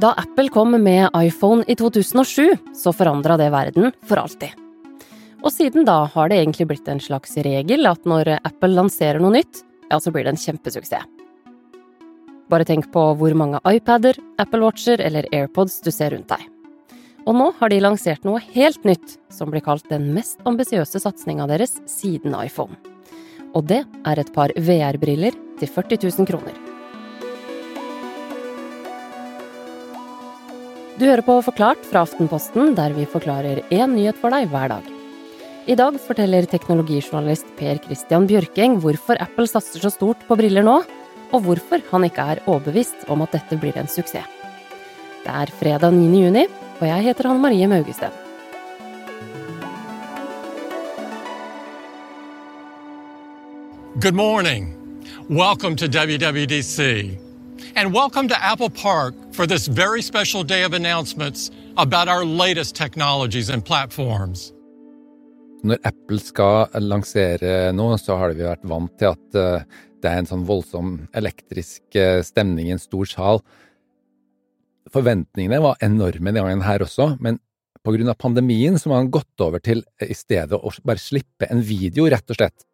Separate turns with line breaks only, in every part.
Da Apple kom med iPhone i 2007, så forandra det verden for alltid. Og siden da har det egentlig blitt en slags regel at når Apple lanserer noe nytt, ja, så blir det en kjempesuksess. Bare tenk på hvor mange iPader, Apple Watcher eller AirPods du ser rundt deg. Og nå har de lansert noe helt nytt, som blir kalt den mest ambisiøse satsinga deres siden iPhone. Og det er et par VR-briller til 40 000 kroner. Du hører på Forklart fra Aftenposten, der vi forklarer én nyhet for deg hver dag. I dag forteller teknologijournalist Per Christian Bjørking hvorfor Apple satser så stort på briller nå, og hvorfor han ikke er overbevist om at dette blir en suksess. Det er fredag 9. juni, og jeg heter Hanne Marie Maugesten.
Good morning. Welcome to WWDC. And welcome to Apple Park for this very special day of announcements about our latest technologies and platforms.
Når Apple skal lansere noe, så har vi vært vant til at eh, det er en sånn voldsom elektrisk eh, stemning i en stor sal. Forventningene var enorme denne gangen her også, men på grunn av pandemien så har man gått over til eh, i stedet å bare slippe en video, rett og slett.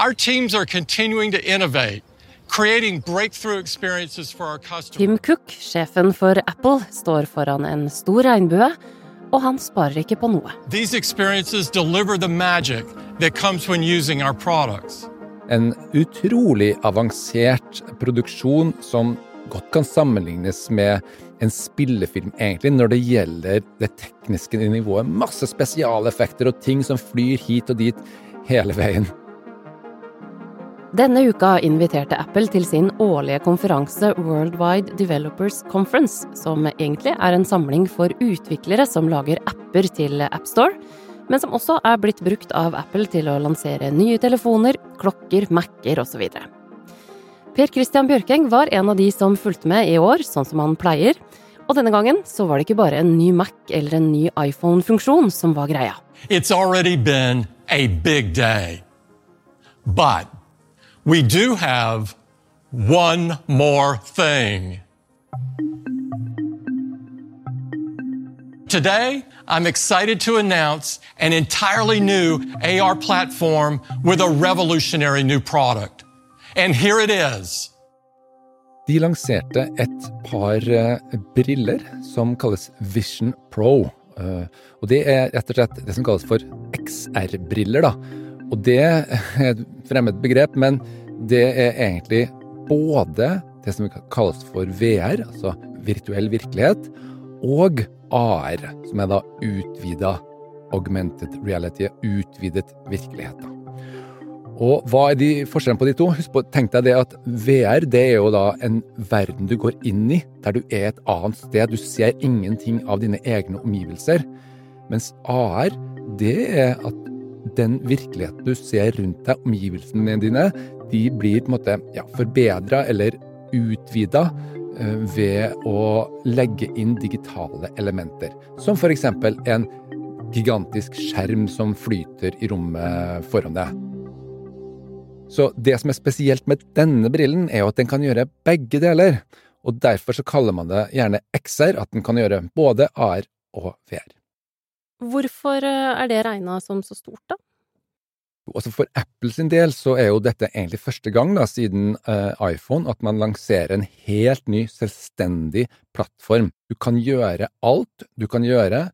Our teams are continuing to innovate
Tim Cook, sjefen for Apple, står foran en stor regnbue, og han sparer ikke på noe.
En utrolig avansert produksjon som godt kan sammenlignes med en spillefilm, egentlig, når det gjelder det tekniske nivået. Masse spesialeffekter og ting som flyr hit og dit hele veien.
Denne uka inviterte Apple til sin årlige konferanse Worldwide Developers Conference, som egentlig er en samling for utviklere som lager apper til AppStore, men som også er blitt brukt av Apple til å lansere nye telefoner, klokker, Mac-er osv. Per Christian Bjørkeng var en av de som fulgte med i år, sånn som han pleier. Og denne gangen så var det ikke bare en ny Mac eller en ny iPhone-funksjon som var greia.
It's already been a big day. But we do have one more thing. Today, I'm excited to announce an entirely new AR platform with a revolutionary new product. And here it is.
De lanserte et par uh, briller som kalles Vision Pro. Uh, og det er rett og slett det som kalles for XR-briller, da. Og det er et fremmed begrep, men det er egentlig både det som kalles for VR, altså virtuell virkelighet, og AR, som er da utvida augmented reality, utvidet virkelighet. Og hva er de forskjellene på de to? Husk på, Tenk deg det at VR det er jo da en verden du går inn i, der du er et annet sted. Du ser ingenting av dine egne omgivelser. Mens AR, det er at den virkeligheten du ser rundt deg, omgivelsene dine, de blir på en måte ja, forbedra eller utvida eh, ved å legge inn digitale elementer. Som f.eks. en gigantisk skjerm som flyter i rommet foran deg. Så det som er spesielt med denne brillen, er jo at den kan gjøre begge deler. Og derfor så kaller man det gjerne XR, at den kan gjøre både AR og VR.
Hvorfor eh, er det regna som så stort, da?
Altså For Apple sin del så er jo dette egentlig første gang da, siden uh, iPhone at man lanserer en helt ny, selvstendig plattform. Du kan gjøre alt du kan gjøre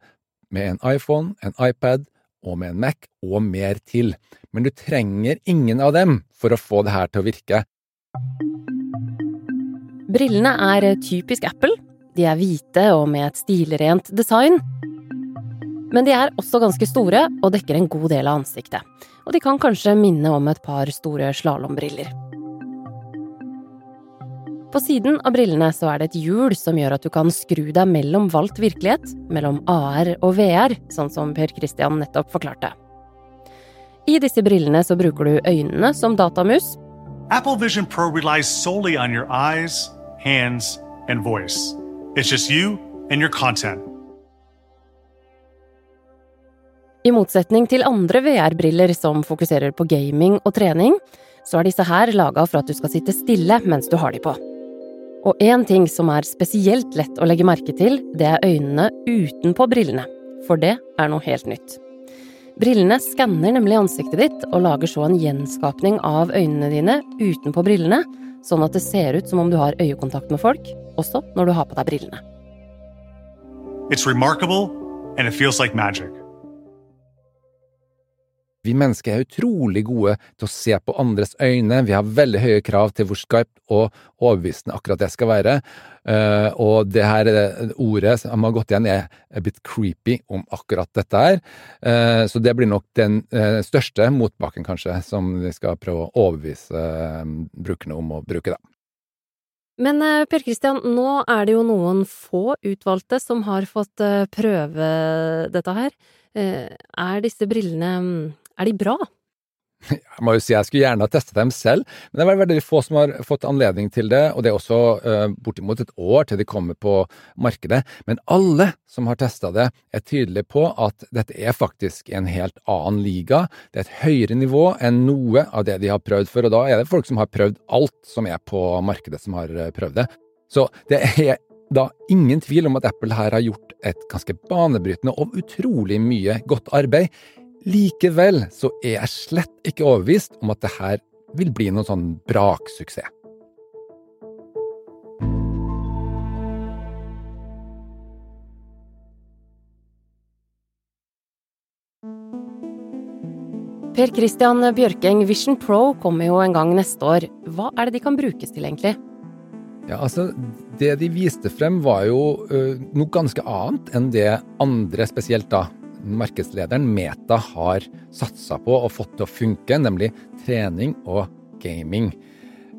med en iPhone, en iPad og med en Mac, og mer til. Men du trenger ingen av dem for å få det her til å virke.
Brillene er typisk Apple. De er hvite og med et stilrent design. Men de er også ganske store og dekker en god del av ansiktet. Og de kan kanskje minne om et par store slalåmbriller. På siden av brillene så er det et hjul som gjør at du kan skru deg mellom valgt virkelighet, mellom AR og VR, sånn som Per Christian nettopp forklarte. I disse brillene så bruker du øynene som datamus.
Apple Vision Pro relies solely on your eyes, hands and voice. It's just you and your content.
I motsetning til andre VR-briller som fokuserer på gaming og trening, så er disse her laga for at du skal sitte stille mens du har de på. Og én ting som er spesielt lett å legge merke til, det er øynene utenpå brillene. For det er noe helt nytt. Brillene skanner nemlig ansiktet ditt og lager så en gjenskapning av øynene dine utenpå brillene, sånn at det ser ut som om du har øyekontakt med folk, også når du har på deg brillene.
It's remarkable and it feels like magic.
Vi mennesker er utrolig gode til å se på andres øyne, vi har veldig høye krav til hvor skarpt og overbevisende akkurat det skal være, uh, og det her eh, ordet som har gått igjen er a bit creepy om akkurat dette her, uh, så det blir nok den største motbakken kanskje som vi skal prøve å overbevise brukerne om å bruke, da.
Men Per Kristian, nå er det jo noen få utvalgte som har fått prøve dette her. Er disse brillene er de bra?
Jeg må jo si jeg skulle gjerne ha testet dem selv, men det er veldig få som har fått anledning til det, og det er også uh, bortimot et år til de kommer på markedet. Men alle som har testa det, er tydelige på at dette er faktisk en helt annen liga. Det er et høyere nivå enn noe av det de har prøvd før, og da er det folk som har prøvd alt som er på markedet, som har eh, prøvd det. Så det er da ingen tvil om at Apple her har gjort et ganske banebrytende og utrolig mye godt arbeid Likevel så er jeg slett ikke overbevist om at det her vil bli noen sånn braksuksess.
Per Christian Bjørkeng, Vision Pro kommer jo en gang neste år. Hva er det de kan brukes til, egentlig?
Ja, altså, Det de viste frem, var jo ø, noe ganske annet enn det andre, spesielt da markedslederen Meta har satsa på og fått til å funke, nemlig trening og gaming.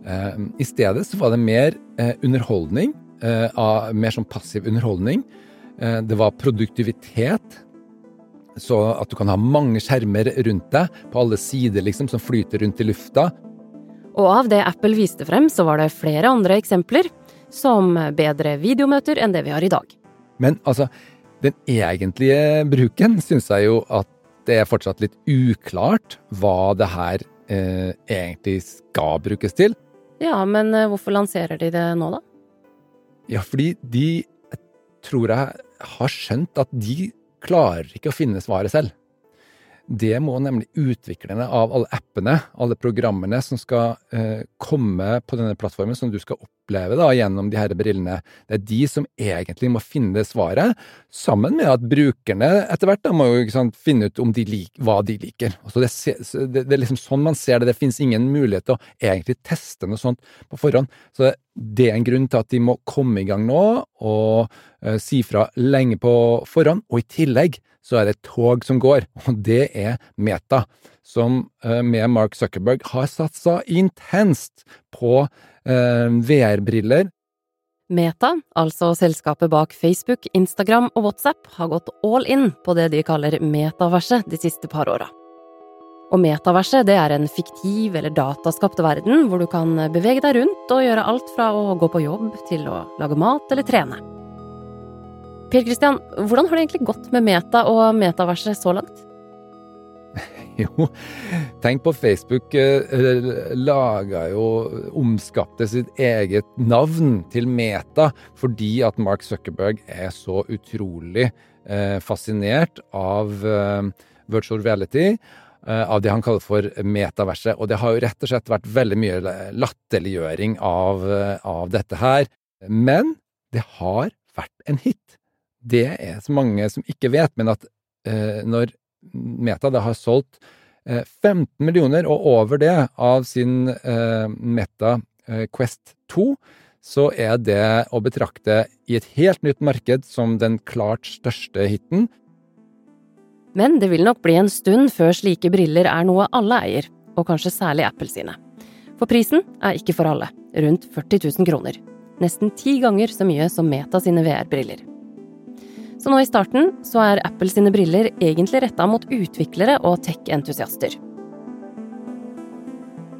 Eh, I stedet så var det mer eh, underholdning, eh, mer sånn passiv underholdning. Det var produktivitet, så at du kan ha mange skjermer rundt deg på alle sider liksom, som flyter rundt i lufta.
Og av det Apple viste frem, så var det flere andre eksempler, som bedre videomøter enn det vi har i dag.
Men altså, den egentlige bruken syns jeg jo at det er fortsatt litt uklart hva det her eh, egentlig skal brukes til.
Ja, men eh, hvorfor lanserer de det nå, da?
Ja, fordi de jeg tror jeg har skjønt at de klarer ikke å finne svaret selv. Det må nemlig utviklerne av alle appene, alle programmene som skal eh, komme på denne plattformen, som du skal oppleve da, gjennom de her brillene, det er de som egentlig må finne svaret, sammen med at brukerne etter hvert da, må jo sant, finne ut de lik, hva de liker. Altså det, det, det, er liksom sånn man ser det. Det finnes ingen mulighet til å egentlig teste noe sånt på forhånd. Så det er en grunn til at de må komme i gang nå og uh, si fra lenge på forhånd. Og i tillegg så er det et tog som går, og det er Meta, som eh, med Mark Zuckerberg har satsa intenst på VR-briller.
Meta, altså selskapet bak Facebook, Instagram og WhatsApp, har gått all in på det de kaller metaverset de siste par åra. Og metaverset det er en fiktiv eller dataskapt verden hvor du kan bevege deg rundt og gjøre alt fra å gå på jobb til å lage mat eller trene. Per Christian, hvordan har det egentlig gått med Meta og metaverset så langt?
Jo, tenk på Facebook eh, laga jo Omskapte sitt eget navn til Meta fordi at Mark Zuckerberg er så utrolig eh, fascinert av eh, virtual reality. Av det han kaller for metaverset. Og det har jo rett og slett vært veldig mye latterliggjøring av, av dette her. Men det har vært en hit det er så mange som ikke vet, men at eh, når Meta da har solgt eh, 15 millioner og over det av sin eh, Meta eh, Quest 2, så er det å betrakte i et helt nytt marked som den klart største hiten.
Men det vil nok bli en stund før slike briller er noe alle eier, og kanskje særlig Apple sine. For prisen er ikke for alle, rundt 40 000 kroner. Nesten ti ganger så mye som Meta sine VR-briller. Så nå i starten så er Apple sine briller egentlig retta mot utviklere og tech-entusiaster.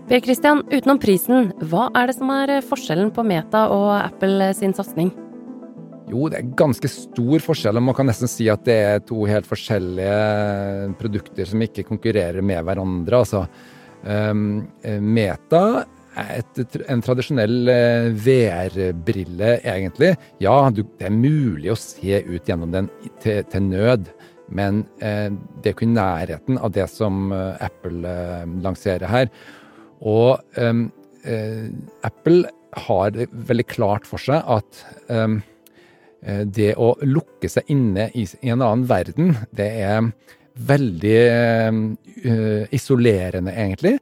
Per Christian, utenom prisen, hva er det som er forskjellen på Meta og Apple sin satsing?
Jo, det er ganske stor forskjell, og man kan nesten si at det er to helt forskjellige produkter som ikke konkurrerer med hverandre. Altså, um, Meta et, en tradisjonell eh, VR-brille, egentlig. Ja, du, det er mulig å se ut gjennom den til, til nød, men eh, det er jo ikke nærheten av det som eh, Apple eh, lanserer her. Og eh, Apple har det veldig klart for seg at det å lukke seg inne i, i en annen verden, det er veldig isolerende, egentlig.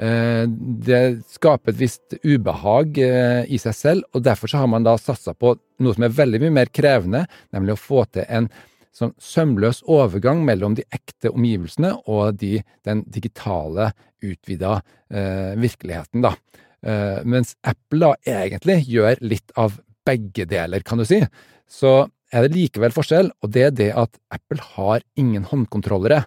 Eh, det skaper et visst ubehag eh, i seg selv, og derfor så har man da satsa på noe som er veldig mye mer krevende, nemlig å få til en sånn sømløs overgang mellom de ekte omgivelsene og de, den digitale, utvida eh, virkeligheten, da. Eh, mens Apple da egentlig gjør litt av begge deler, kan du si. Så er det likevel forskjell, og det er det at Apple har ingen håndkontrollere.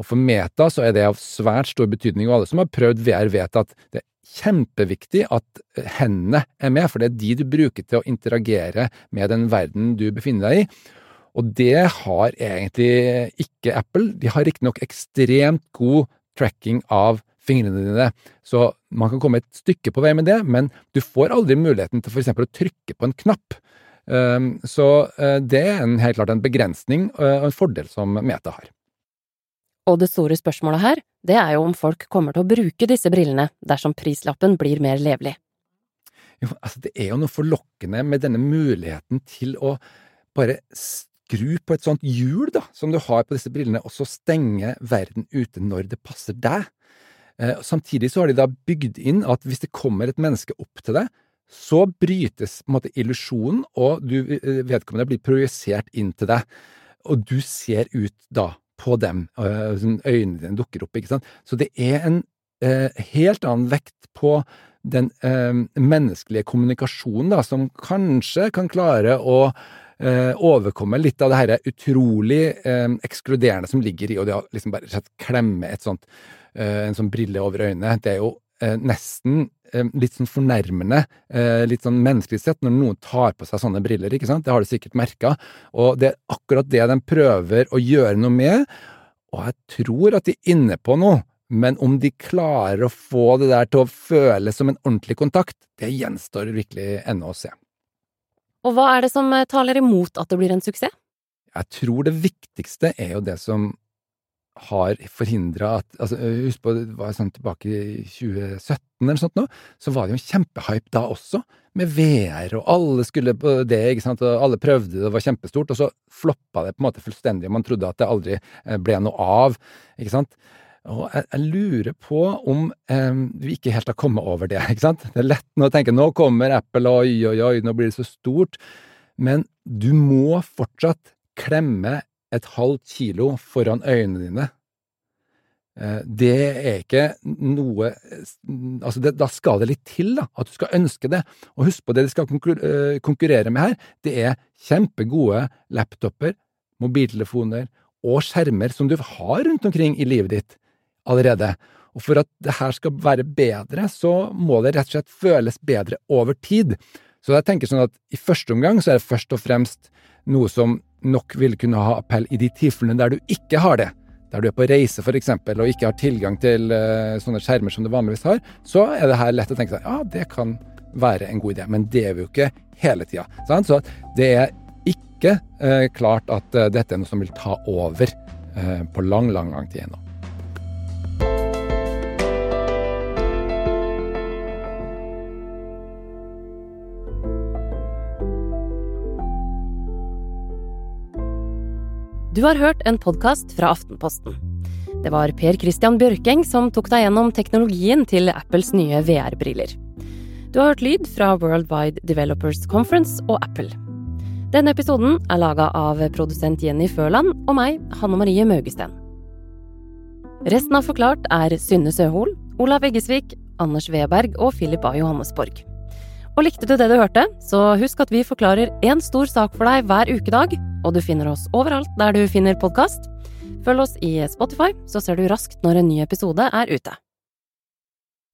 Og for Meta så er det av svært stor betydning, og alle som har prøvd VR, vet at det er kjempeviktig at hendene er med, for det er de du bruker til å interagere med den verden du befinner deg i. Og det har egentlig ikke Apple. De har riktignok ekstremt god tracking av fingrene dine, så man kan komme et stykke på vei med det, men du får aldri muligheten til f.eks. å trykke på en knapp. Ehm, så eh, det er helt klart en begrensning eh, og en fordel som Meta har.
Og det store spørsmålet her, det er jo om folk kommer til å bruke disse brillene dersom prislappen blir mer levelig.
Jo, altså det er jo noe forlokkende med denne muligheten til å bare skru på et sånt hjul da, som du har på disse brillene, og så stenge verden ute når det passer deg. Eh, samtidig så har de da bygd inn at hvis det kommer et menneske opp til deg, så brytes på en måte illusjonen, og du, eh, vedkommende blir projisert inn til deg. Og du ser ut da på dem. Sånn øynene dine dukker opp. ikke sant? Så det er en eh, helt annen vekt på den eh, menneskelige kommunikasjonen, da, som kanskje kan klare å eh, overkomme litt av det her utrolig eh, ekskluderende som ligger i å liksom bare klemme et sånt, eh, en sånn brille over øynene. Det er jo eh, nesten Eh, litt sånn fornærmende, eh, litt sånn menneskelig sett, når noen tar på seg sånne briller, ikke sant? Det har du sikkert merka. Og det er akkurat det de prøver å gjøre noe med, og jeg tror at de er inne på noe. Men om de klarer å få det der til å føles som en ordentlig kontakt, det gjenstår virkelig ennå å se.
Og hva er det som eh, taler imot at det blir en suksess?
Jeg tror det viktigste er jo det som har forhindra at altså, Husk på, det var sånn tilbake i 2017 eller sånt nå, så var det jo en kjempehype da også, med VR, og alle skulle på det, ikke sant, og alle prøvde det, det var kjempestort, og så floppa det på en måte fullstendig, og man trodde at det aldri eh, ble noe av, ikke sant. Og jeg, jeg lurer på om eh, vi ikke helt har kommet over det, ikke sant. Det er lett nå å tenke nå kommer Apple, oi, oi, oi, nå blir det så stort, men du må fortsatt klemme et halvt kilo foran øynene dine. Eh, det er ikke noe Altså, det, da skal det litt til, da, at du skal ønske det. Og husk på det de skal eh, konkurrere med her, det er kjempegode laptoper, mobiltelefoner og skjermer som du har rundt omkring i livet ditt allerede. Og for at det her skal være bedre, så må det rett og slett føles bedre over tid. Så jeg tenker sånn at i første omgang så er det først og fremst noe som nok vil kunne ha appell i de tilfellene der du ikke har det. Der du er på reise f.eks. og ikke har tilgang til uh, sånne skjermer som du vanligvis har, så er det her lett å tenke seg ja, det kan være en god idé. Men det er vi jo ikke hele tida. Så det er ikke uh, klart at uh, dette er noe som vil ta over på lang, lang, lang tid ennå.
Du har hørt en podkast fra Aftenposten. Det var Per Christian Bjørkeng som tok deg gjennom teknologien til Apples nye VR-briller. Du har hørt lyd fra Worldwide Developers Conference og Apple. Denne episoden er laga av produsent Jenny Førland og meg, Hanne Marie Maugesten. Resten av Forklart er Synne Søhol, Olav Eggesvik, Anders Weberg og Philip A. Johannesborg. Og likte du det du hørte, så husk at vi forklarer én stor sak for deg hver ukedag, og du finner oss overalt der du finner podkast. Følg oss i Spotify, så ser du raskt når en ny episode er ute.